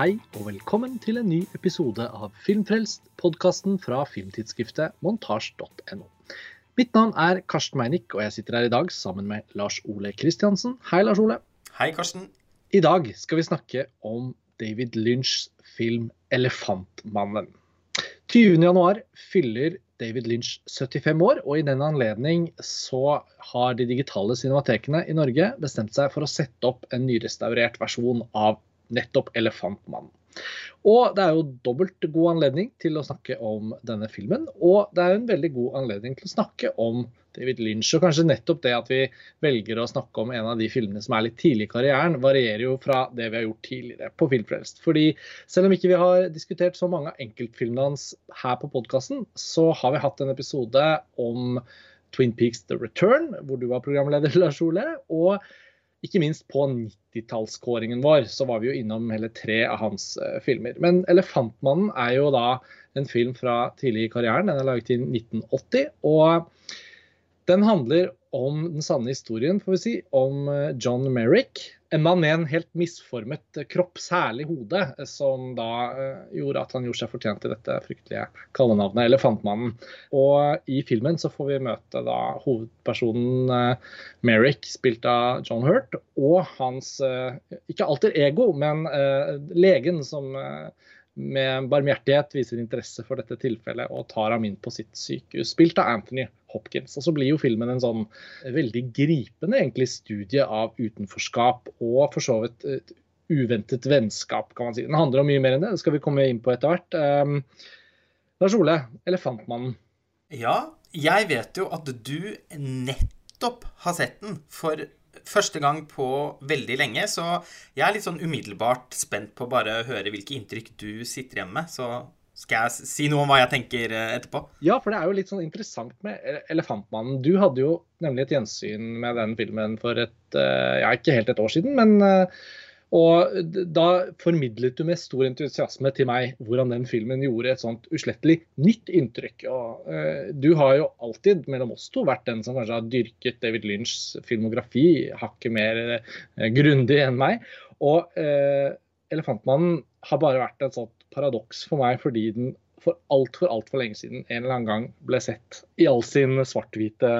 Hei og velkommen til en ny episode av Filmfrelst, podkasten fra filmtidsskriftet montasj.no. Mitt navn er Karsten Meinick, og jeg sitter her i dag sammen med Lars Ole Kristiansen. Hei, Lars Ole. Hei, Karsten. I dag skal vi snakke om David Lynchs film 'Elefantmannen'. 20.1 fyller David Lynch 75 år, og i den anledning så har de digitale cinematekene i Norge bestemt seg for å sette opp en nyrestaurert versjon av nettopp 'Elefantmannen'. Og det er jo dobbelt god anledning til å snakke om denne filmen. Og det er en veldig god anledning til å snakke om David Lynch. Og kanskje nettopp det at vi velger å snakke om en av de filmene som er litt tidlig i karrieren, varierer jo fra det vi har gjort tidligere på Filmfrelst. Fordi selv om ikke vi har diskutert så mange av enkeltfilmene hans her på podkasten, så har vi hatt en episode om Twin Peaks The Return, hvor du var programleder, Lars Ole. og ikke minst på 90-tallskåringen vår så var vi jo innom hele tre av hans uh, filmer. Men 'Elefantmannen' er jo da en film fra tidlig i karrieren. Den er laget i 1980. Og den handler om den sanne historien, får vi si, om eh, John Merrick. En mann med en helt misformet kropp, særlig hode, som da gjorde at han gjorde seg fortjent til dette fryktelige kallenavnet Elefantmannen. Og i filmen så får vi møte da hovedpersonen Merrick, spilt av John Hurt, og hans ikke alter ego, men legen som med barmhjertighet viser interesse for dette tilfellet og tar ham inn på sitt sykehus, spilt av Anthony Hopkins. Og så blir jo filmen en sånn veldig gripende egentlig studie av utenforskap og for så vidt et uventet vennskap, kan man si. Den handler om mye mer enn det, det skal vi komme inn på etter hvert. Um, Lars Ole, 'Elefantmannen'. Ja, jeg vet jo at du nettopp har sett den for første gang på veldig lenge, så jeg er litt sånn umiddelbart spent på bare å høre hvilke inntrykk du sitter igjen med. Så skal jeg si noe om hva jeg tenker eh, etterpå? Ja, for det er jo litt sånn interessant med 'Elefantmannen'. Du hadde jo nemlig et gjensyn med den filmen for et eh, Ja, ikke helt et år siden, men eh, og da formidlet du med stor entusiasme til meg hvordan den filmen gjorde et sånt uslettelig nytt inntrykk. Og, uh, du har jo alltid mellom oss to vært den som kanskje har dyrket David Lynchs filmografi hakket mer uh, grundig enn meg. Og uh, 'Elefantmannen' har bare vært et sånt paradoks for meg fordi den for altfor altfor lenge siden en eller annen gang ble sett i all sin svart-hvite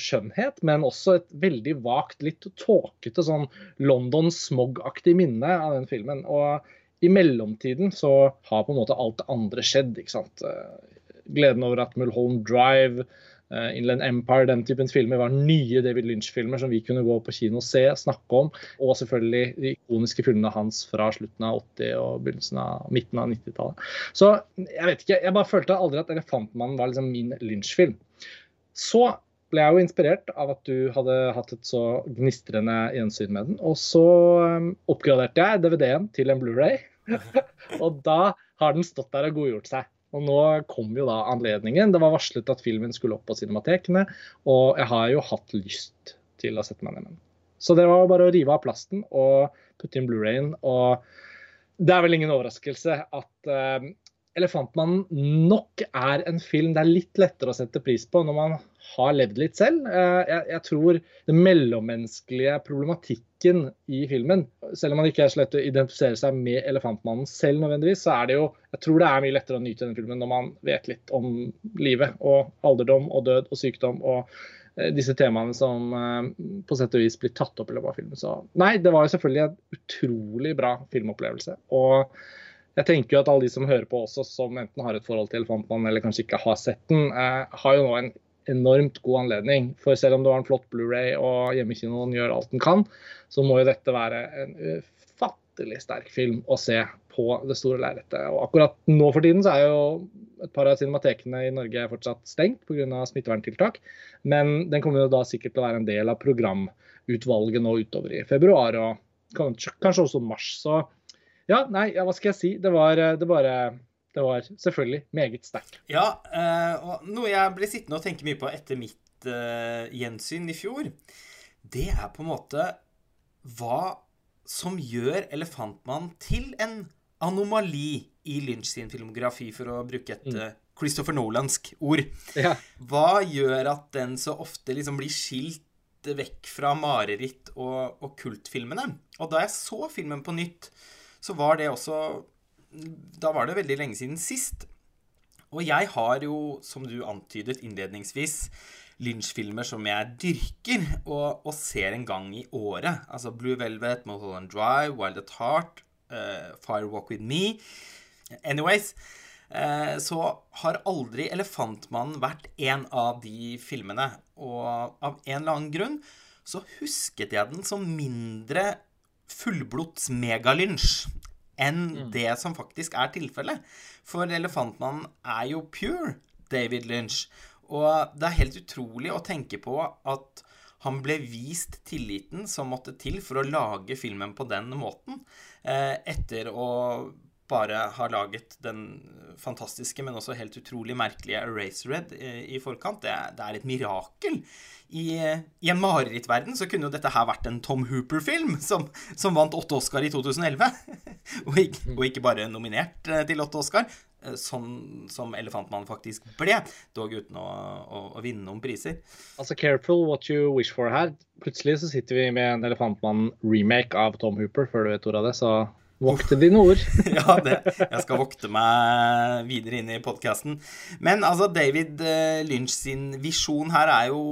skjønnhet, men også et veldig vagt, litt tåkete sånn London smog-aktig minne av den filmen. Og i mellomtiden så har på en måte alt det andre skjedd. ikke sant? Gleden over at Mulholland Drive Inland Empire, den typen filmer var nye David Lynch-filmer som vi kunne gå på kino og se, snakke om. Og selvfølgelig de ikoniske filmene hans fra slutten av 80- og begynnelsen av midten av 90-tallet. Så jeg vet ikke, jeg bare følte aldri at 'Elefantmannen' var liksom min Lynch-film. Så ble jeg jo inspirert av at du hadde hatt et så gnistrende gjensyn med den. Og så um, oppgraderte jeg DVD-en til en Blu-ray, og da har den stått der og godgjort seg. Og nå kom jo da anledningen. Det var varslet at filmen skulle opp på cinematekene, og jeg har jo hatt lyst til å sette meg ned med den. Så det var bare å rive av plasten og putte inn Blu-rayen. Og det er vel ingen overraskelse at uh, 'Elefantmannen' nok er en film det er litt lettere å sette pris på når man har levd litt selv. Uh, jeg, jeg tror den mellommenneskelige problematikken i filmen, selv om man ikke er så lett å identifisere seg med elefantmannen selv nødvendigvis, så er det jo Jeg tror det er mye lettere å nyte den filmen når man vet litt om livet og alderdom og død og sykdom og uh, disse temaene som uh, på sett og vis blir tatt opp i løpet av filmen. Så nei, det var jo selvfølgelig en utrolig bra filmopplevelse. og jeg tenker jo at alle de som hører på også, som enten har et forhold til Elefantmannen eller kanskje ikke har sett den, eh, har jo nå en enormt god anledning. For selv om det var en flott Blu-ray og hjemmekinoen gjør alt den kan, så må jo dette være en ufattelig sterk film å se på det store lerretet. Og akkurat nå for tiden så er jo et par av cinematekene i Norge fortsatt stengt pga. smitteverntiltak. Men den kommer jo da sikkert til å være en del av programutvalget nå utover i februar og kanskje også mars. Så ja, nei, ja, hva skal jeg si? Det var, eh, det bare det var selvfølgelig meget sterkt. Ja, uh, og noe jeg ble sittende og tenke mye på etter mitt uh, gjensyn i fjor, det er på en måte hva som gjør 'Elefantmann' til en anomali i Lynch sin filmografi, for å bruke et mm. Christopher Nolansk ord. Ja. Hva gjør at den så ofte liksom blir skilt vekk fra mareritt og, og kultfilmene? Og da jeg så filmen på nytt, så var det også Da var det veldig lenge siden sist. Og jeg har jo, som du antydet innledningsvis, Lynch-filmer som jeg dyrker og, og, ser en gang i året. Altså Blue Velvet, Mulholland Drive, Wild at Heart, uh, Fire Walk With Me. Anyways, uh, så har aldri Elefantmannen vært en av de filmene. Og av en eller annen grunn så husket jeg den som mindre fullblods megalynsj enn mm. det som faktisk er tilfellet. For Elefantmannen er jo pure David Lynch. Og det er helt utrolig å tenke på at han ble vist tilliten som måtte til for å lage filmen på den måten. Eh, etter å bare har laget den fantastiske, men også helt utrolig merkelige Eraserhead Red i forkant. Det det er et mirakel. I, I, en marerittverden så kunne jo dette her vært en Tom Hooper-film, som, som, vant åtte Oscar i 2011. og, ikke, og, ikke, bare nominert eh, til åtte Oscar, eh, sånn som Elefantmannen faktisk ble. Dog uten å, å, å, vinne noen priser. Altså, careful what you wish for her. Plutselig så sitter vi med en Elefantmann-remake av Tom Hooper, før du vet ordet av det, så Vokte dine ord. ja, det, jeg skal vokte meg videre inn i podkasten. Men altså, David uh, Lynch sin visjon her er jo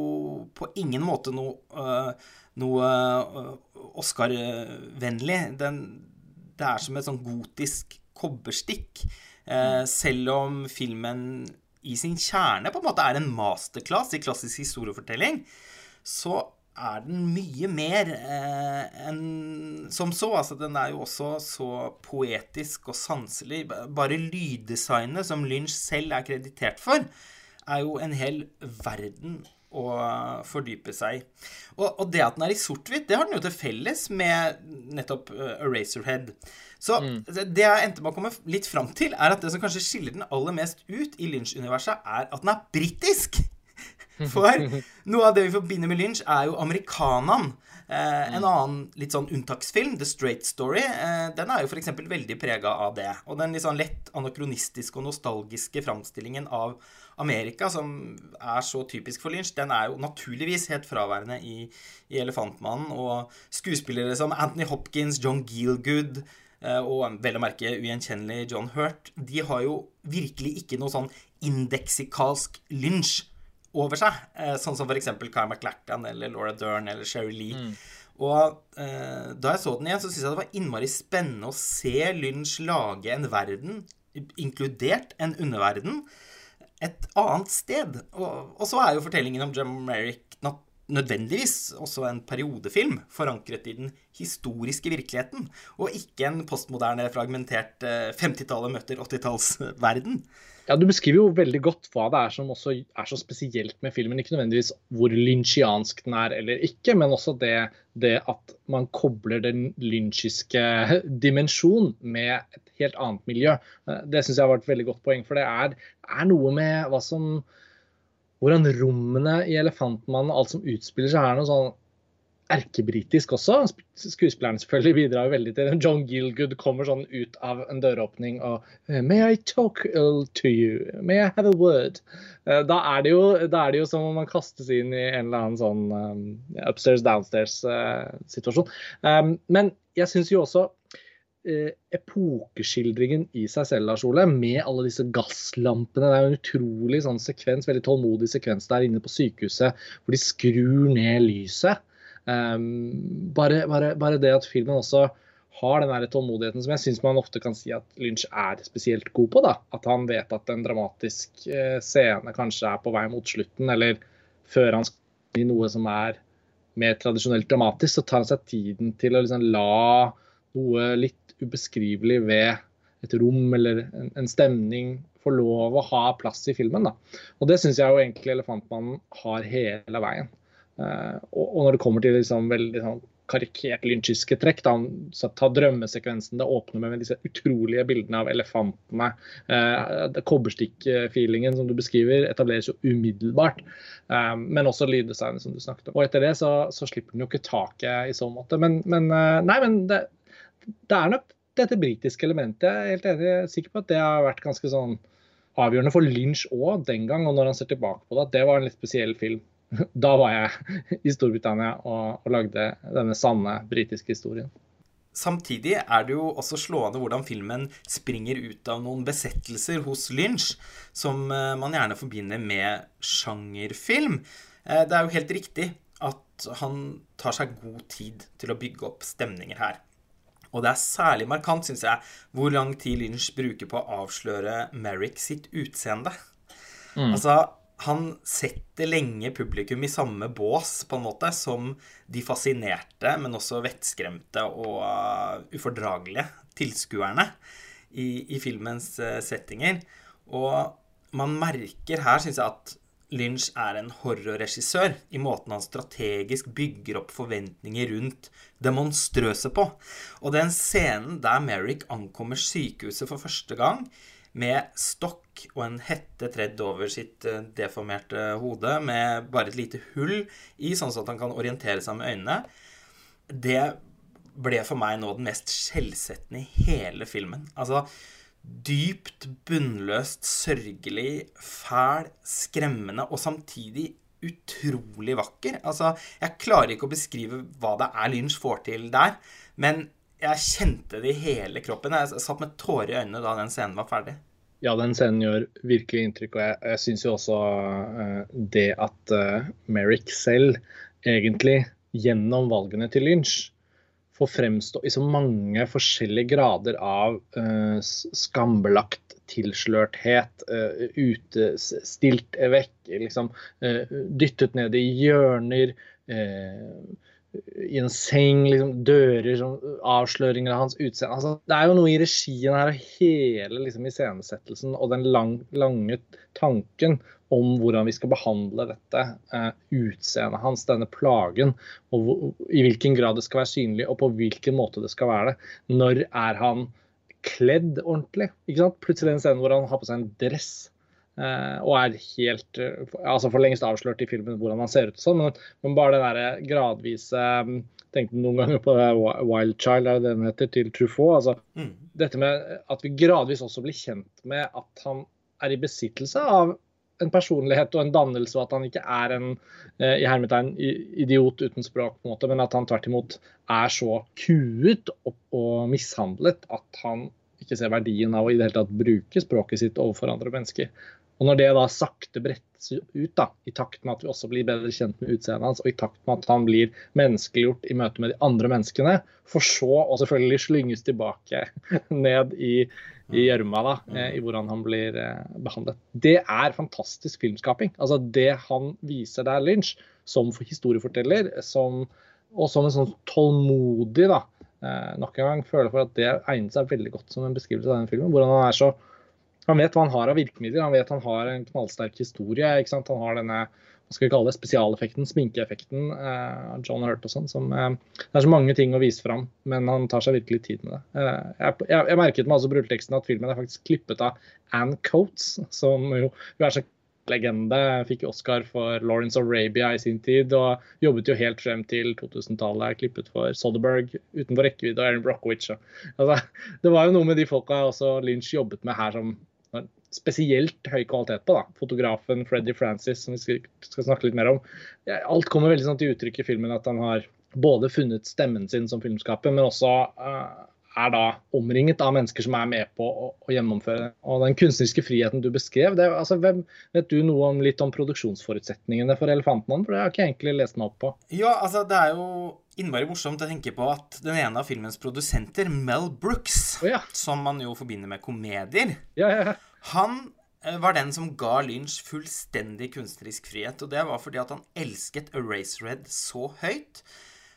på ingen måte noe, uh, noe uh, Oscar-vennlig. Det er som et sånn gotisk kobberstikk. selv om filmen i sin kjerne på en måte er en masterclass i klassisk historiefortelling, så er den mye mer eh, enn som så. Altså, den er jo også så poetisk og sanselig. Bare lyddesignet, som Lynch selv er kreditert for, er jo en hel verden å fordype seg i. Og, og, det at den er i sort-hvitt, det har den jo til felles med nettopp uh, Eraserhead. Så mm. det jeg endte med å komme litt fram til, er at det som kanskje skiller den aller mest ut i Lynch-universet, er at den er britisk. For noe av det vi forbinder med Lynch, er jo amerikaneren. Eh, en mm. annen litt sånn unntaksfilm, The Straight Story, eh, den er jo f.eks. veldig prega av det. Og den litt sånn lett anakronistiske og nostalgiske framstillingen av Amerika, som er så typisk for Lynch, den er jo naturligvis helt fraværende i, i 'Elefantmannen'. Og skuespillere som Anthony Hopkins, John Gielgud eh, og vel å merke ugjenkjennelig John Hurt, de har jo virkelig ikke noe sånn indeksikalsk Lynch over seg. Eh, sånn som f.eks. Kai MacLachlan eller Laura Dern eller Sherry Lee. Mm. Og eh, da jeg så den igjen, så syntes jeg det var innmari spennende å se Lynch lage en verden, inkludert en underverden, et annet sted. Og, og så er jo fortellingen om Jim Merrick nødvendigvis også en periodefilm forankret i den historiske virkeligheten, og ikke en postmoderne, fragmentert 50-tallet eh, møter 80-tallsverden. Ja, Du beskriver jo veldig godt hva det er som også er så spesielt med filmen. Ikke nødvendigvis hvor lynchiansk den er eller ikke, men også det, det at man kobler den lynsjiske dimensjon med et helt annet miljø. Det syns jeg har vært et veldig godt poeng. For det er, er noe med hva som Hvordan rommene i 'Elefantmannen' alt som utspiller seg, er noe sånn erkebritisk også. Skuespilleren selvfølgelig bidrar veldig til det. John Gilgood kommer sånn ut av en døråpning og eh, May I talk to you? May I have a word? Eh, da er det jo, er det jo som om man kastes inn i en eller annen sånn um, upstairs, downstairs-situasjon. Uh, um, men jeg syns jo også uh, epokeskildringen i seg selv, Lars Ole, med alle disse gasslampene. Det er jo en utrolig sånn sekvens, veldig tålmodig sekvens der inne på sykehuset hvor de skrur ned lyset. Um, bare, bare, bare, det at filmen også har den der tålmodigheten som jeg syns man ofte kan si at Lynch er spesielt god på. da, At han vet at en dramatisk uh, scene kanskje er på vei mot slutten, eller før han skal i noe som er mer tradisjonelt dramatisk, så tar han seg tiden til å liksom la noe litt ubeskrivelig ved et rom eller en, en stemning få lov å ha plass i filmen. da. Og det syns jeg jo egentlig 'Elefantmannen' har hele veien. Uh, og, når det kommer til liksom veldig sånn karikert lynchiske trekk, da, så ta drømmesekvensen det åpner med, med disse utrolige bildene av elefantene. Uh, Kobberstikk-feelingen som du beskriver, etableres jo umiddelbart. Uh, men også lyddesignet som du snakket om. Og etter det så, så slipper den jo ikke taket i så måte. Men, men nei, men det, det, er nok dette britiske elementet. Jeg er helt enig, jeg er sikker på at det har vært ganske sånn avgjørende for Lynch òg den gang, og når han ser tilbake på det, at det var en litt spesiell film. da var jeg i Storbritannia og, og lagde denne sanne britiske historien. samtidig er det jo også slående hvordan filmen springer ut av noen besettelser hos Lynch, som eh, man gjerne forbinder med sjangerfilm. Eh, det er jo helt riktig at han tar seg god tid til å bygge opp stemninger her. Og det er særlig markant, syns jeg, hvor lang tid Lynch bruker på å avsløre Merrick sitt utseende. Mm. Altså, han setter lenge publikum i samme bås, på en måte, som de fascinerte, men også vettskremte og uh, ufordragelige tilskuerne i, i, filmens uh, settinger. Og man merker her, syns jeg, at Lynch er en horrorregissør i måten han strategisk bygger opp forventninger rundt det monstrøse på. Og den scenen der Merrick ankommer sykehuset for første gang, med stokk og en hette tredd over sitt eh, deformerte hode, med bare et lite hull i, sånn at han kan orientere seg med øynene, det ble for meg nå den mest skjellsettende i hele filmen. Altså dypt, bunnløst, sørgelig, fæl, skremmende og samtidig utrolig vakker. Altså, jeg klarer ikke å beskrive hva det er Lynch får til der, men jeg kjente det i hele kroppen. Jeg satt med tårer i øynene da den scenen var ferdig. Ja, den scenen gjør virkelig inntrykk. Og jeg, jeg syns jo også uh, det at uh, Merrick selv egentlig gjennom valgene til Lynch får fremstå i så mange forskjellige grader av uh, skambelagt tilslørthet, uh, utestilt vekk, liksom, dyttet ned i hjørner. Uh, i en seng, liksom, dører, sånn, avsløringer av hans utseende. Altså, det er jo noe i regien her og hele liksom, iscenesettelsen og den lang, lange tanken om hvordan vi skal behandle dette eh, utseendet hans, denne plagen, og hvor, i hvilken grad det skal være synlig, og på hvilken måte det skal være det. Når er han kledd ordentlig? Ikke sant? Plutselig en scene hvor han har på seg en dress og er helt uh, altså for lengst avslørt i filmen hvordan han ser ut. Sånn, men, men, bare det der gradvise um, Tenkte noen ganger på det Wild Child, er det den heter, til Truffaut. Altså, mm. Dette med at vi gradvis også blir kjent med at han er i besittelse av en personlighet og en dannelse, og at han ikke er en i hermetegn idiot uten språk, på en måte, men at han tvert imot er så kuet og, og mishandlet at han ikke ser verdien av å i det hele tatt bruke språket sitt overfor andre mennesker. Og når det da sakte brettes ut, da, i takt med at vi også blir bedre kjent med utseendet hans, og i takt med at han blir menneskeliggjort i møte med de andre menneskene, for så å selvfølgelig slynges tilbake ned i i gjørma da, mm. eh, i hvordan han blir eh, behandlet. Det er fantastisk filmskaping. Altså Det han viser der, Lynch, som historieforteller, som, og som en sånn tålmodig da, eh, nok en gang føler for at det egner seg veldig godt som en beskrivelse av den filmen. Hvordan han er så han vet hva han har av virkemidler. Han vet han har en knallsterk historie. ikke sant? Han har denne hva skal vi kalle det, spesialeffekten, sminkeeffekten eh, John Hurt og sånn. eh, Det er så mange ting å vise fram, men han tar seg virkelig tid med det. Eh, jeg, jeg, jeg, merket meg altså rulleteksten at filmen er faktisk klippet av Anne Coates, som jo hun er så legende. Fikk Oscar for Lawrence of Arabia i sin tid, og jobbet jo helt frem til 2000-tallet. Klippet for Soderberg utenfor rekkevidde og Aaron Brockovich. Altså, det var jo noe med de folka også Lynch jobbet med her som spesielt høy kvalitet på. da. Fotografen Freddy Francis, som vi skal, snakke litt mer om. Alt kommer veldig sånn til uttrykk i filmen at han har både funnet stemmen sin som filmskaper, men også uh, er da omringet av mennesker som er med på å, å gjennomføre. Og den kunstneriske friheten du beskrev, det, altså, hvem, vet du noe om, litt om produksjonsforutsetningene for Elefantmannen? For det har jeg ikke egentlig lest meg opp på. Ja, altså det er jo innmari morsomt å tenke på at den ene av filmens produsenter, Mel Brooks, oh, ja. som man jo forbinder med komedier, ja, ja, han eh, var den som ga Lynch fullstendig kunstnerisk frihet. Og det var fordi at han elsket Eraserhead så høyt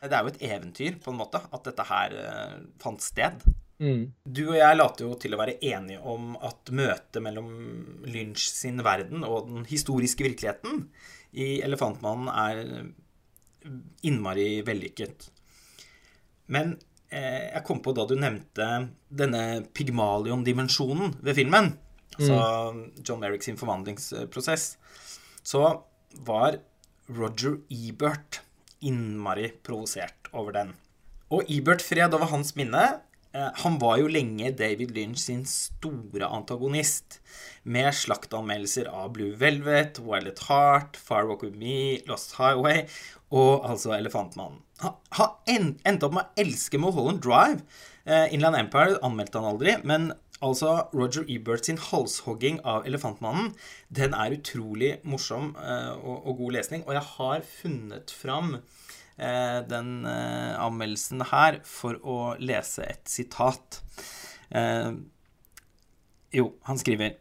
det er jo et eventyr, på en måte, at dette her uh, fant sted. Mm. Du og jeg later jo til å være enige om at møtet mellom Lynch sin verden og den historiske virkeligheten i Elefantmannen er innmari vellykket. Men eh, jeg kom på da du nevnte denne Pygmalion-dimensjonen ved filmen, altså mm. John Merrick sin forvandlingsprosess, så var Roger Ebert innmari provosert over den. Og Ibert fred over hans minne eh, han var jo lenge David Lynch sin store antagonist, med slaktanmeldelser av Blue Velvet, at Heart, Far Walk With Me, Lost Highway og altså Elefantmannen. Han endte opp med å elske Mulholland Drive. Eh, Inland Empire anmeldte han aldri, men Altså, Roger Ebert sin halshogging av Elefantmannen, den er utrolig morsom eh, og, god lesning. Og jeg har funnet fram eh, den eh, anmeldelsen her for å lese et sitat. Jo, han skriver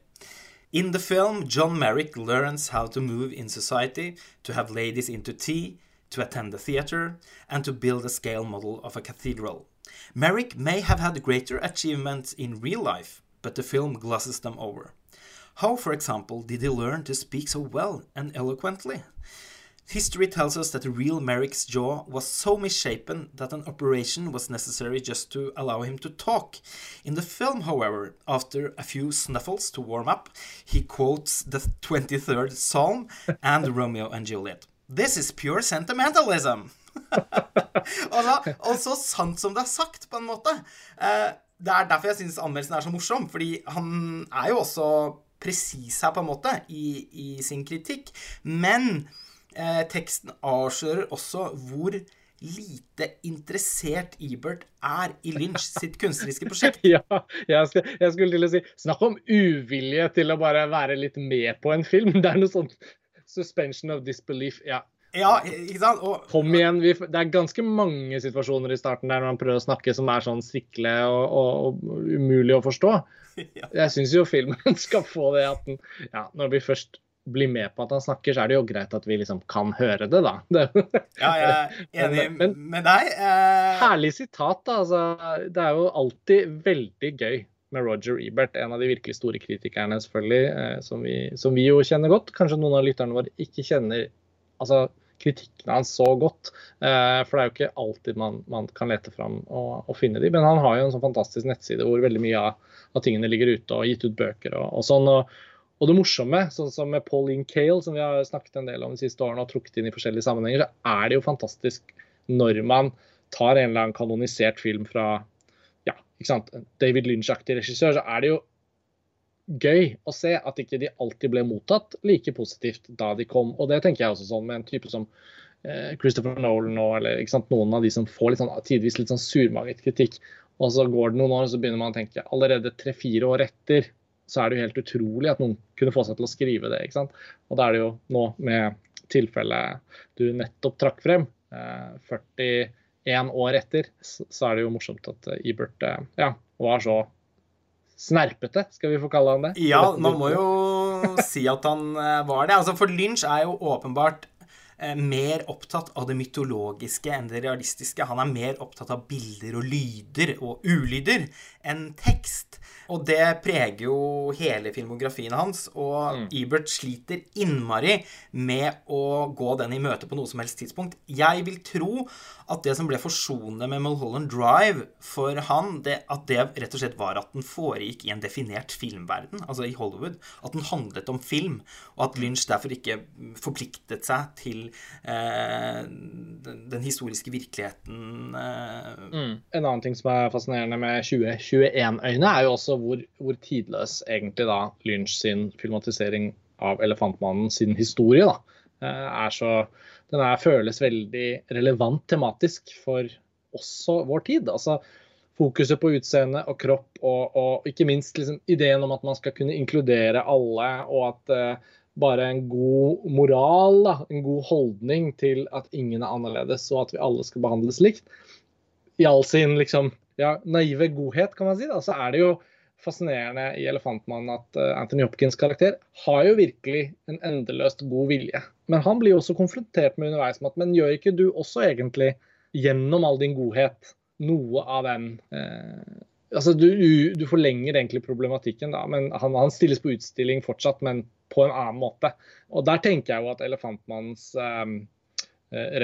In the film, John Merrick learns how to move in society, to have ladies into tea, to attend the theater, and to build a scale model of a cathedral. Merrick may have had greater achievements in real life, but the film glosses them over. How, for example, did he learn to speak so well and eloquently? History tells us that the real Merrick's jaw was so misshapen that an operation was necessary just to allow him to talk. In the film, however, after a few snuffles to warm up, he quotes the 23rd Psalm and Romeo and Juliet. This is pure sentimentalism! Og, og, så sant som det er sagt, på en måte. Eh, det er derfor jeg syns anmeldelsen er så morsom. Fordi han er jo også presis her, på en måte, i, i sin kritikk. Men eh, teksten avslører også hvor lite interessert Ebert er i Lynch sitt kunstneriske prosjekt. ja, jeg, skulle, jeg, skulle til å si Snakk om uvilje til å bare være litt med på en film. Det er noe sånt suspension of disbelief. Ja, ja, ikke sant? Og, Kom igjen. Vi, det er ganske mange situasjoner i starten der når man prøver å snakke som er sånn sikle og, og, og umulig å forstå. Ja. Jeg syns jo filmen skal få det at den Ja, når vi først blir med på at han snakker, så er det jo greit at vi liksom kan høre det, da. Det, ja, jeg er enig men, med deg. Eh... Herlig sitat, da. Altså, det er jo alltid veldig gøy med Roger Ebert, en av de virkelig store kritikerne, selvfølgelig, eh, som, vi, som vi jo kjenner godt. Kanskje noen av lytterne våre ikke kjenner altså kritikken hans så godt. Eh, for det er jo ikke alltid man, man kan lete fram og, og, finne de. Men han har jo en sånn fantastisk nettside hvor veldig mye av, av tingene ligger ute, og gitt ut bøker og, og sånn. Og, og, det morsomme, sånn som med Pauline Cale, som vi har snakket en del om de siste årene og trukket inn i forskjellige sammenhenger, så er det jo fantastisk når man tar en eller annen kanonisert film fra ja, ikke sant, David Lynch-aktig regissør, så er det jo gøy å se at ikke de alltid ble mottatt like positivt da de kom. Og det tenker jeg også sånn med en type som eh, Christopher Nolan og eller, sant, noen av de som får litt sånn, tidvis litt sånn surmaget kritikk. Og så går det noen år, og så begynner man å tenke allerede tre-fire år etter så er det jo helt utrolig at noen kunne få seg til å skrive det. ikke sant? Og da er det jo nå med tilfellet du nettopp trakk frem, eh, 41 år etter, så, er det jo morsomt at eh, ja, var så snerpete, skal vi få kalle han det? Ja, man må jo si at han eh, var det. Altså, for Lynch er jo åpenbart eh, mer opptatt av det mytologiske enn det realistiske. Han er mer opptatt av bilder og lyder og ulyder enn tekst. Og det preger jo hele filmografien hans. Og mm. Ebert sliter innmari med å gå den i møte på noe som helst tidspunkt. Jeg vil tro at det som ble forsonende med Mulholland Drive for han, det, at det rett og slett var at den foregikk i en definert filmverden, altså i Hollywood. At den handlet om film. Og at Lynch derfor ikke forpliktet seg til eh, den, den, historiske virkeligheten. Eh. Mm. En annen ting som er fascinerende med 2021-øyne, er jo også hvor, hvor, tidløs egentlig da Lynch sin filmatisering av 'Elefantmannen' sin historie da, eh, er så Den er, føles veldig relevant tematisk for også vår tid. altså Fokuset på utseende og kropp, og, og ikke minst liksom, ideen om at man skal kunne inkludere alle, og at uh, bare en god moral, da, en god holdning til at ingen er annerledes, og at vi alle skal behandles likt, i all sin liksom, ja, naive godhet, kan man si, da, så er det jo fascinerende i 'Elefantmannen' at uh, Anthony Hopkins' karakter har jo virkelig en endeløst god vilje. Men han blir jo også konfrontert med underveis med at men gjør ikke du også egentlig gjennom all din godhet noe av den eh, Altså du, du, forlenger egentlig problematikken, da, men han, han, stilles på utstilling fortsatt, men på en annen måte. Og der tenker jeg jo at 'Elefantmannens' eh,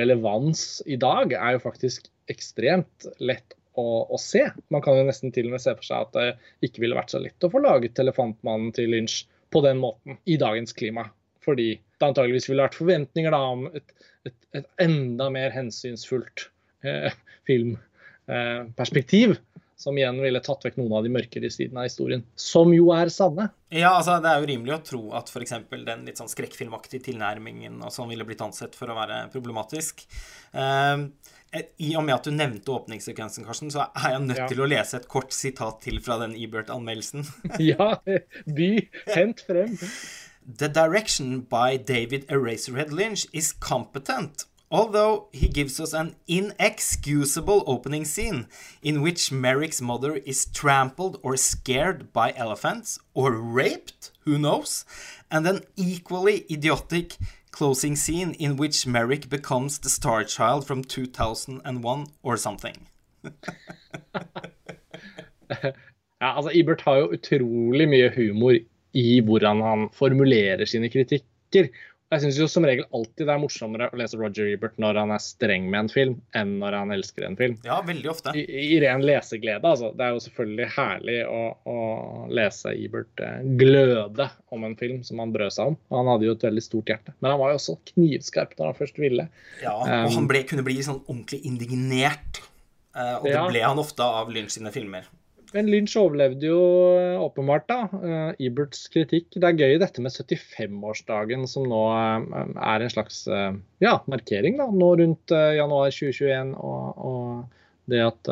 relevans i dag er jo faktisk ekstremt lett å, å, se. Man kan jo nesten til og med se for seg at det ikke ville vært så lett å få laget 'Elefantmannen' til Lynch på den måten i dagens klima. Fordi det antageligvis ville vært forventninger da, om et, et, et, enda mer hensynsfullt eh, filmperspektiv. Eh, som igjen ville tatt vekk noen av de mørkere sidene av historien. Som jo er sanne. Ja, altså det er jo rimelig å tro at f.eks. den litt sånn skrekkfilmaktige tilnærmingen og sånn ville blitt ansett for å være problematisk. Uh, I og med at du nevnte åpningssekvensen, Karsten, så er jeg nødt ja. til å lese et kort sitat til fra den Ebert-anmeldelsen. ja, by. Hent frem. The direction by David Eraserhead Lynch is competent. Although he gives us an inexcusable opening scene in which Merrick's mother is trampled or scared by elephants, or raped, who knows, and an equally idiotic closing scene in which Merrick becomes the star child from 2001 or something. ja, altså Ibert har jo utrolig mye humor i hvordan han formulerer sine kritikker. Jeg syns jo som regel alltid det er morsommere å lese Roger Ebert når han er streng med en film, enn når han elsker en film. Ja, veldig ofte. I, i ren leseglede, altså. Det er jo selvfølgelig herlig å, å lese Ebert eh, gløde om en film som han brød seg om. Han hadde jo et veldig stort hjerte. Men han var jo også knivskarp når han først ville. Ja, og um, han ble, kunne bli sånn ordentlig indignert. Uh, og det ja. ble han ofte av Lynch sine filmer. Men Lynch overlevde jo eh, åpenbart, da. Iberts Eberts kritikk. Det er gøy dette med 75-årsdagen, som nå uh, er en slags ja, markering da, nå rundt januar 2021. Og, og det at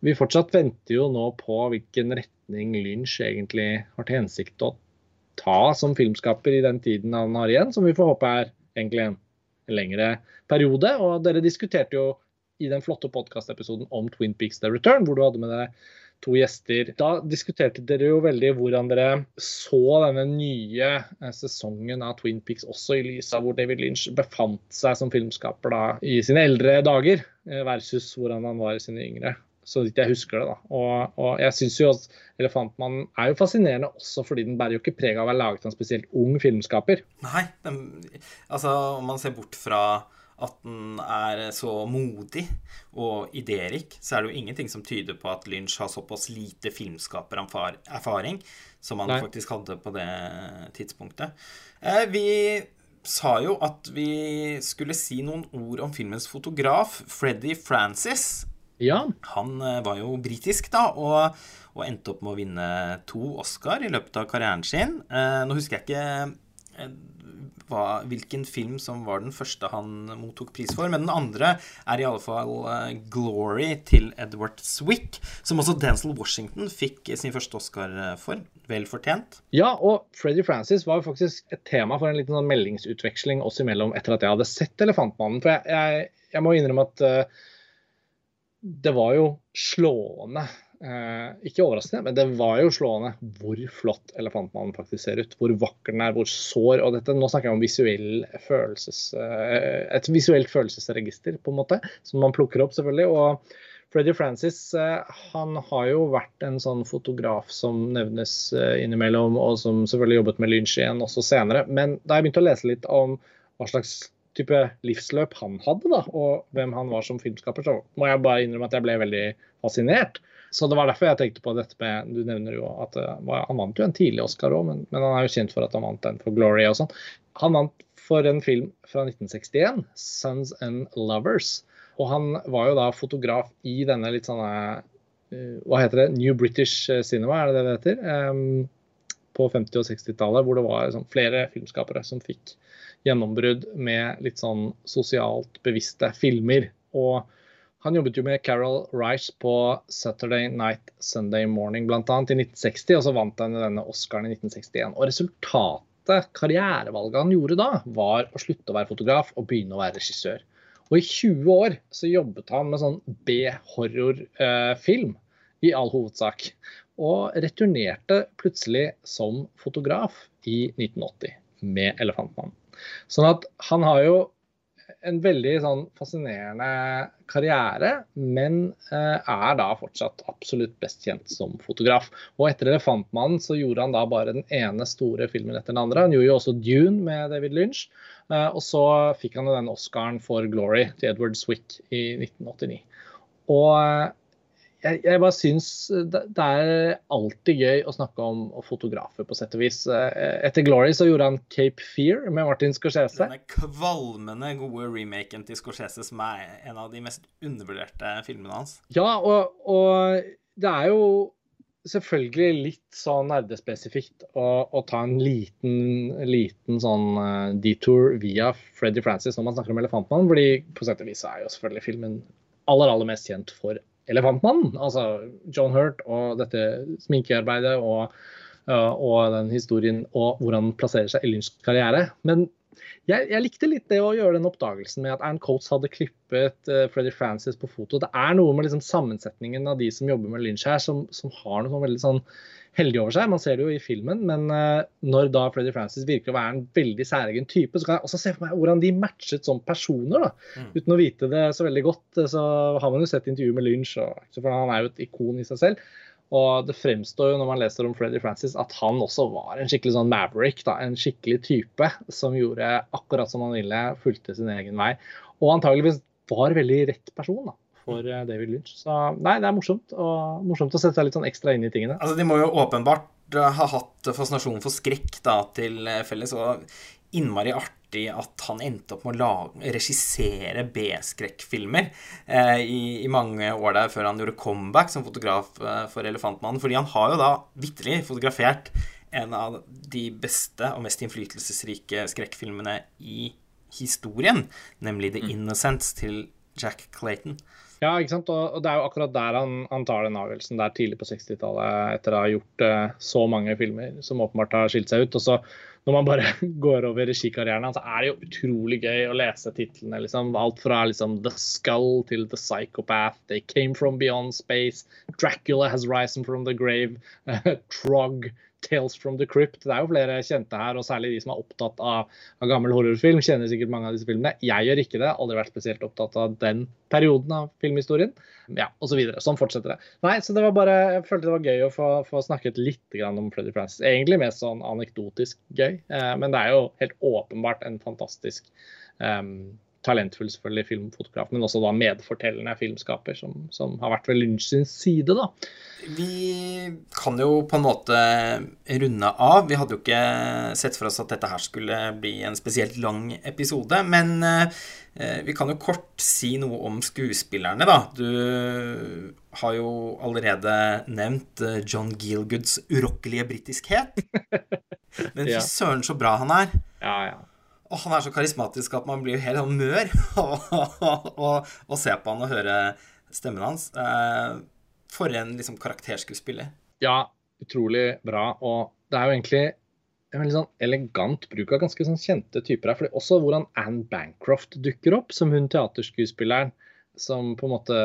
vi fortsatt venter jo nå på hvilken retning Lynch egentlig har til hensikt å ta som filmskaper i den tiden han har igjen, som vi får håpe er egentlig en lengre periode. Og dere diskuterte jo i den flotte podkastepisoden om Twin Peaks The Return, hvor du hadde med deg to gjester. Da diskuterte dere jo veldig hvordan dere så denne nye eh, sesongen av Twin Peaks også i lys av hvor David Lynch befant seg som filmskaper da i sine eldre dager, eh, versus hvordan han var i sine yngre. Så vidt jeg husker det. da. Og, og jeg synes jo at 'Elefantmannen' er jo fascinerende også fordi den bærer jo ikke preg av å være laget av en spesielt ung filmskaper. Nei, den, altså om man ser bort fra at den er så modig og idérik, så er det jo ingenting som tyder på at Lynch har såpass lite filmskapererfaring som han Nei. faktisk hadde på det tidspunktet. Eh, vi sa jo at vi skulle si noen ord om filmens fotograf, Freddy Francis. Ja. Han eh, var jo britisk, da, og, og, endte opp med å vinne to Oscar i løpet av karrieren sin. Eh, nå husker jeg ikke hva, hvilken film som var den første han mottok pris for. Men den andre er i alle fall uh, 'Glory' til Edward Swick, som også Denzil Washington fikk sin første Oscar eh, for. Vel fortjent. Ja, og Freddy Francis var faktisk et tema for en liten sånn meldingsutveksling oss imellom etter at jeg hadde sett 'Elefantmannen'. For jeg, jeg, jeg må innrømme at uh, det var jo slående ikke overraskende, men det var jo slående hvor flott elefantmannen faktisk ser ut. Hvor vakker den er, hvor sår. og dette, Nå snakker jeg om visuell følelses, eh, et visuelt følelsesregister, på en måte, som man plukker opp, selvfølgelig. og Freddy Francis eh, han har jo vært en sånn fotograf som nevnes eh, innimellom, og som selvfølgelig jobbet med Lynch igjen også senere. Men da jeg begynte å lese litt om hva slags type livsløp han hadde, da, og hvem han var som filmskaper, så må jeg bare innrømme at jeg ble veldig fascinert. Så det var derfor jeg tenkte på dette med Du nevner jo at uh, han vant jo en tidlig Oscar òg, men, men, han er jo kjent for at han vant den for Glory og sånn. Han vant for en film fra 1961, 'Sons and Lovers'. Og han var jo da fotograf i denne litt sånne uh, Hva heter det? New British Cinema, er det det det heter? Um, på 50- og 60-tallet, hvor det var sånn, flere filmskapere som fikk gjennombrudd med litt sånn sosialt bevisste filmer. Og han jobbet jo med Carol Rice på 'Saturday Night Sunday Morning' bl.a. i 1960, og så vant han denne Oscaren i 1961. Og resultatet, karrierevalget han gjorde da, var å slutte å være fotograf og begynne å være regissør. Og i 20 år så jobbet han med sånn B-horrorfilm i all hovedsak. Og returnerte plutselig som fotograf i 1980 med 'Elefantmannen'. Sånn at han har jo en veldig sånn fascinerende karriere, men eh, er da fortsatt absolutt best kjent som fotograf. Og etter 'Elefantmannen' så gjorde han da bare den ene store filmen etter den andre. Han gjorde jo også 'Dune' med David Lynch. Eh, og så fikk han jo den Oscaren for 'Glory' til Edward Swick i 1989. Og eh, jeg, jeg, bare syns det, det, er alltid gøy å snakke om fotografer, på sett og vis. Eh, etter Glory så gjorde han Cape Fear med Martin Scorsese. Denne kvalmende gode remaken til Scorsese som er en av de mest undervurderte filmene hans. Ja, og, og det er jo selvfølgelig litt sånn nerdespesifikt å, å ta en liten, liten sånn uh, detour via Freddy Francis når man snakker om Elefantmannen. fordi på sett og vis er jo selvfølgelig filmen aller, aller mest kjent for Elefantmannen. Altså John Hurt og dette sminkearbeidet og, og den historien og hvordan han plasserer seg i Lynchs karriere. Men jeg, jeg, likte litt det å gjøre den oppdagelsen med at Ann Coates hadde klippet uh, Freddy Francis på foto. Det er noe med liksom sammensetningen av de som jobber med Lynch her, som, som har noe sånn veldig sånn heldig over seg. Man ser det jo i filmen, men uh, når da Freddy Francis virker å være en veldig særegen type, så kan jeg også se for meg hvordan de matchet som personer. da. Mm. Uten å vite det så veldig godt, så har man jo sett intervjuet med Lynch, og, for han er jo et ikon i seg selv. Og det fremstår jo når man leser om Freddy Francis at han også var en skikkelig sånn maverick. Da, en skikkelig type som gjorde akkurat som han ville, fulgte sin egen vei. Og antageligvis var veldig rett person da, for eh, David Lynch. Så nei, det er morsomt, og morsomt å sette seg litt sånn ekstra inn i tingene. Altså, De må jo åpenbart eh, ha hatt fascinasjon for skrekk da, til eh, felles. og innmari artig at han endte opp med å lage, regissere B-skrekkfilmer eh, i, i, mange år der før han gjorde comeback som fotograf eh, for Elefantmannen. Fordi han har jo da vitterlig fotografert en av de beste og mest innflytelsesrike skrekkfilmene i historien, nemlig The mm. Innocents til Jack Clayton. Ja, ikke sant? Og, det er jo akkurat der han, han tar den avgjørelsen der tidlig på 60-tallet, etter å ha gjort uh, så mange filmer som åpenbart har skilt seg ut. Og så når man bare går over regikarrieren så er det jo utrolig gøy å lese titlene. Liksom. Alt fra liksom, The Skull til The Psychopath, They Came From Beyond Space, Dracula Has Risen From The Grave, Trog, Tales from the Crypt. Det er jo flere kjente her, og særlig de som er opptatt av, av gammel horrorfilm, kjenner sikkert mange av disse filmene. Jeg gjør ikke det. Aldri vært spesielt opptatt av den perioden av filmhistorien. Ja, og så videre. Sånn fortsetter det. Nei, så det var bare, Jeg følte det var gøy å få, få snakket litt om Freddy Francis. Egentlig mest sånn anekdotisk gøy, eh, men det er jo helt åpenbart en fantastisk um, talentfull selvfølgelig filmfotograf, men også da medfortellende filmskaper, som, som har vært ved Lynch sin side. da. Vi kan jo på en måte runde av. Vi hadde jo ikke sett for oss at dette her skulle bli en spesielt lang episode, men eh, vi kan jo kort si noe om skuespillerne, da. Du har jo allerede nevnt eh, John Gielguds urokkelige britiskhet. Men fy søren så bra han er. Ja, ja. Og han er så karismatisk at man blir helt sånn mør å se på han og høre stemmen hans. Eh, for en liksom karakterskuespiller. Ja, utrolig bra. Og det er jo egentlig en veldig sånn elegant bruk av ganske sånn kjente typer her. fordi Også hvordan Anne Bancroft dukker opp som hun teaterskuespilleren som på en måte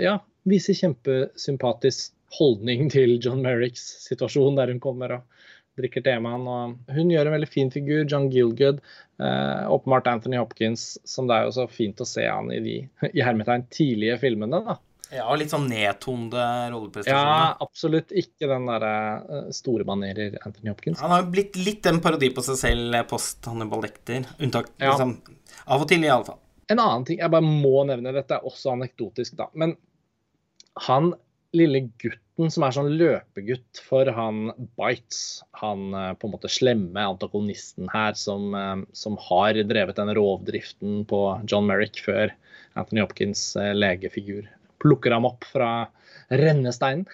ja, viser kjempesympatisk holdning til John Merricks situasjon der hun kommer og drikker temaen. Og hun gjør en veldig fin figur. John Gilgood. Eh, åpenbart Anthony Hopkins, som det er jo så fint å se han i de i hermetegn tidlige filmene. da. Ja, og litt sånn nedtonede rolleprestasjoner. Ja, absolutt ikke den derre uh, store manerer Anthony Hopkins. Han har jo blitt litt en parodi på seg selv post Hannibal Lecter. Unntak ja. liksom, Av og til, i alle fall. En annen ting jeg bare må nevne, dette er også anekdotisk, da. Men han lille gutten som er sånn løpegutt for han Bites, han uh, på en måte slemme antagonisten her som, uh, som har drevet den rovdriften på John Merrick før Anthony Hopkins legefigur plukker ham opp fra rennesteinen.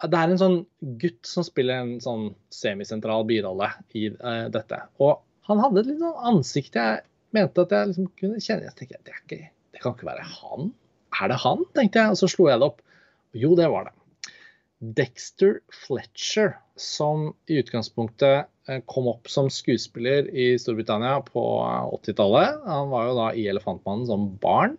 Det er en sånn gutt som spiller en sånn semisentral birolle i uh, dette. Og han hadde et litt sånn ansikt jeg mente at jeg liksom kunne kjenne. Jeg tenkte, det, ikke, det kan ikke være han. Er det han? tenkte jeg, og så slo jeg det opp. Jo, det var det. Dexter Fletcher, som i utgangspunktet eh, kom opp som skuespiller i Storbritannia på 80-tallet. Han var jo da i 'Elefantmannen' som barn.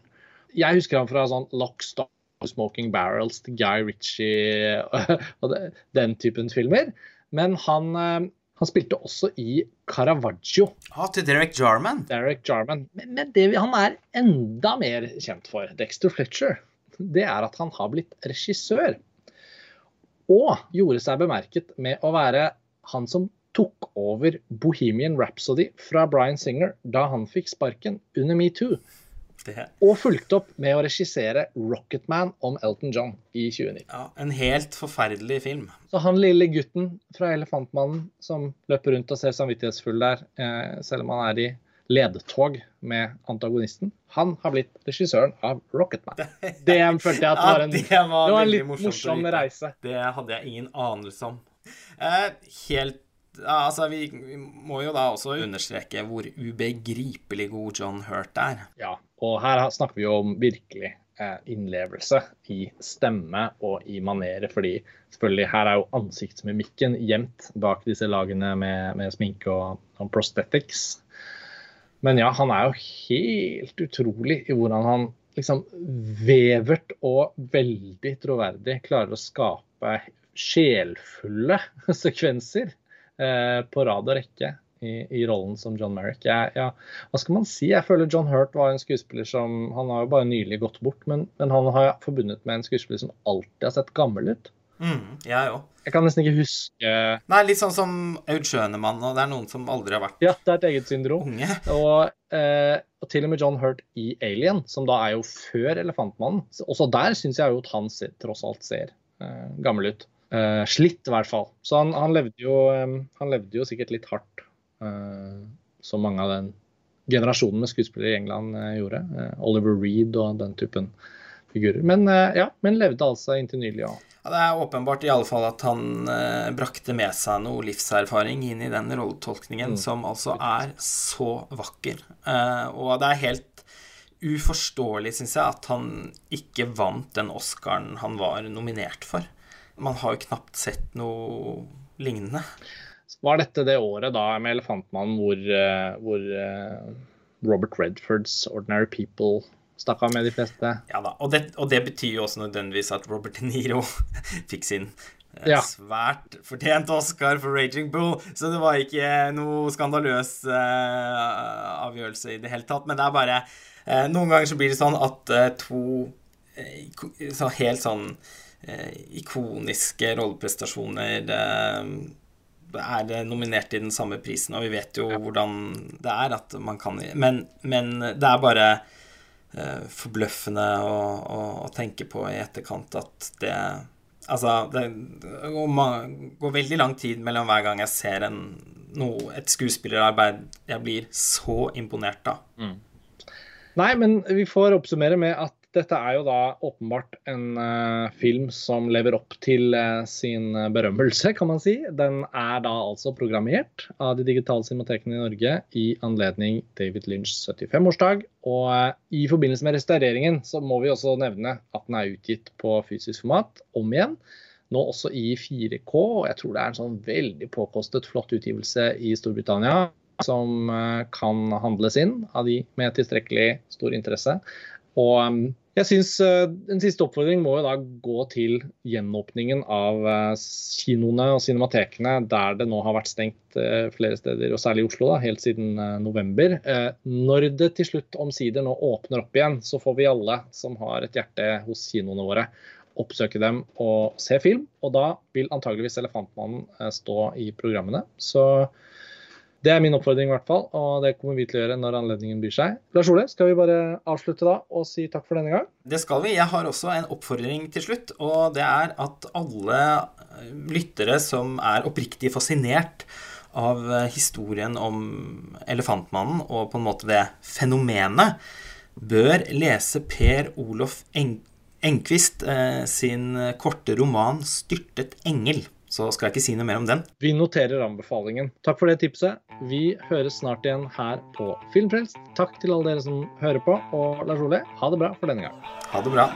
Jeg husker han fra sånn Lock, Stock Smoking Barrels til Guy Ritchie og den typen filmer. Men han, eh, han spilte også i Caravaggio. Ja, til Derek Jarman. Derek Jarman. Men, men det han er enda mer kjent for, Dexter Fletcher, det er at han har blitt regissør. Og gjorde seg bemerket med å være han som tok over Bohemian Rhapsody fra Bryan Singer da han fikk sparken under metoo. Og fulgte opp med å regissere 'Rocketman' om Elton John i 2019. Ja, En helt forferdelig film. Så han lille gutten fra 'Elefantmannen' som løper rundt og ser samvittighetsfull der, eh, selv om han er i ledtog med antagonisten. Han har blitt regissøren av Rocketman. Det følte jeg at var en, ja, det var, det var en litt morsom reise. Det hadde jeg ingen anelse om. Eh, helt Altså, vi, vi må jo da også understreke hvor ubegripelig god John Hurt er. Ja, og her snakker vi jo om virkelig eh, innlevelse i stemme og i manere, fordi selvfølgelig her er jo ansiktsmimikken gjemt bak disse lagene med, med sminke og, og prosthetics. Men ja, han er jo helt utrolig i hvordan han liksom vevert og veldig troverdig klarer å skape sjelfulle sekvenser eh, på rad og rekke i, i rollen som John Merrick. Jeg, ja, hva skal man si? Jeg føler John Hurt var en skuespiller som Han har jo bare nylig gått bort, men, men han har forbundet med en skuespiller som alltid har sett gammel ut. Mm, jeg òg. Jeg kan nesten ikke huske Nei, litt sånn som Aud Schønemann, og det er noen som aldri har vært Ja, det er et eget syndrom. unge. Og, eh, og til og med John Hurt i Alien, som da er jo før Elefantmannen. Også der syns jeg jo at han ser, tross alt ser eh, gammel ut. Eh, slitt, i hvert fall. Så han, han, levde jo, eh, han levde jo sikkert litt hardt, eh, som mange av den generasjonen med skuespillere i England eh, gjorde. Oliver Reed og den typen figurer. Men ja, men levde altså inntil nylig òg. Ja, det er åpenbart i alle fall at han eh, brakte med seg noe livserfaring inn i den rolletolkningen, som altså er så vakker. Eh, og det er helt uforståelig, syns jeg, at han ikke vant den Oscaren han var nominert for. Man har jo knapt sett noe lignende. Var dette det året da med Elefantmannen hvor, eh, hvor eh, Robert Redfords 'Ordinary People' stakk av med de fleste? Ja da, og det, og det betyr jo også nødvendigvis at Robert De Niro fikk sin eh, Ja. svært fortjent Oscar for 'Raging Bull', så det var ikke noe skandaløs uh, avgjørelse i det hele tatt. Men det er bare uh, Noen ganger så blir det sånn at uh, to så helt sånn ikoniske rolleprestasjoner er nominert i den samme prisen, og vi vet jo hvordan det er at man kan Men, men det er bare forbløffende å, å, å tenke på i etterkant at det Altså, det går, går veldig lang tid mellom hver gang jeg ser en, noe, et skuespillerarbeid jeg blir så imponert av. Nei, men vi får oppsummere med at dette er jo da åpenbart en uh, film som lever opp til uh, sin berømmelse, kan man si. Den er da altså programmert av de digitale cinematekene i Norge i anledning David Lynchs 75-årsdag. Og uh, i forbindelse med restaureringen så må vi også nevne at den er utgitt på fysisk format om igjen. Nå også i 4K, og jeg tror det er en sånn veldig påkostet, flott utgivelse i Storbritannia som kan handles inn av de med tilstrekkelig stor interesse. Og um, jeg synes uh, En siste oppfordring må jo da gå til gjenåpningen av uh, kinoene og cinematekene der det nå har vært stengt uh, flere steder, og særlig i Oslo, da, helt siden november. Når det til slutt omsider nå åpner opp igjen, så får vi alle som har et hjerte hos kinoene våre, oppsøke dem og se film. Og da vil antageligvis Elefantmannen stå i programmene. Så det er min oppfordring, i hvert fall, og det kommer vi til å gjøre når anledningen byr seg. Lars Ole, skal vi bare avslutte da og si takk for denne gang? Det skal vi. Jeg har også en oppfordring til slutt, og det er at alle eh, lyttere som er oppriktig fascinert av eh, historien om Elefantmannen og på en måte det fenomenet, bør lese Per Olof Eng eh, sin korte roman 'Styrtet engel'. Så skal jeg ikke si noe mer om den. Vi noterer anbefalingen. Takk for det tipset. Vi høres snart igjen her på Filmfrelst. Takk til alle dere som hører på, og Lars Ole, ha det bra for denne gang. Ha det bra.